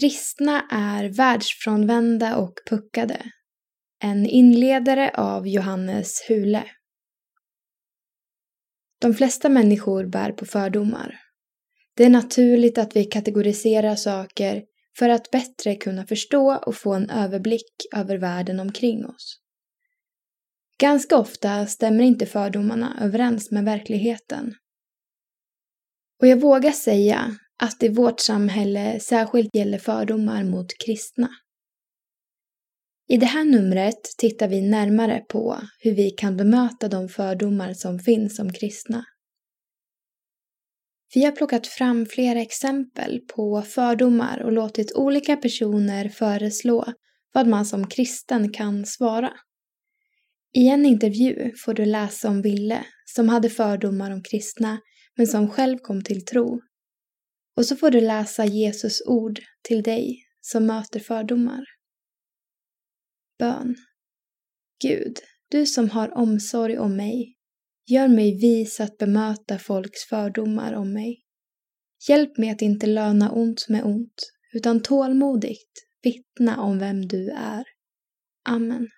Kristna är världsfrånvända och puckade. En inledare av Johannes Hule. De flesta människor bär på fördomar. Det är naturligt att vi kategoriserar saker för att bättre kunna förstå och få en överblick över världen omkring oss. Ganska ofta stämmer inte fördomarna överens med verkligheten. Och jag vågar säga att i vårt samhälle särskilt gäller fördomar mot kristna. I det här numret tittar vi närmare på hur vi kan bemöta de fördomar som finns om kristna. Vi har plockat fram flera exempel på fördomar och låtit olika personer föreslå vad man som kristen kan svara. I en intervju får du läsa om Ville som hade fördomar om kristna men som själv kom till tro. Och så får du läsa Jesus ord till dig som möter fördomar. Bön. Gud, du som har omsorg om mig, gör mig vis att bemöta folks fördomar om mig. Hjälp mig att inte löna ont med ont, utan tålmodigt vittna om vem du är. Amen.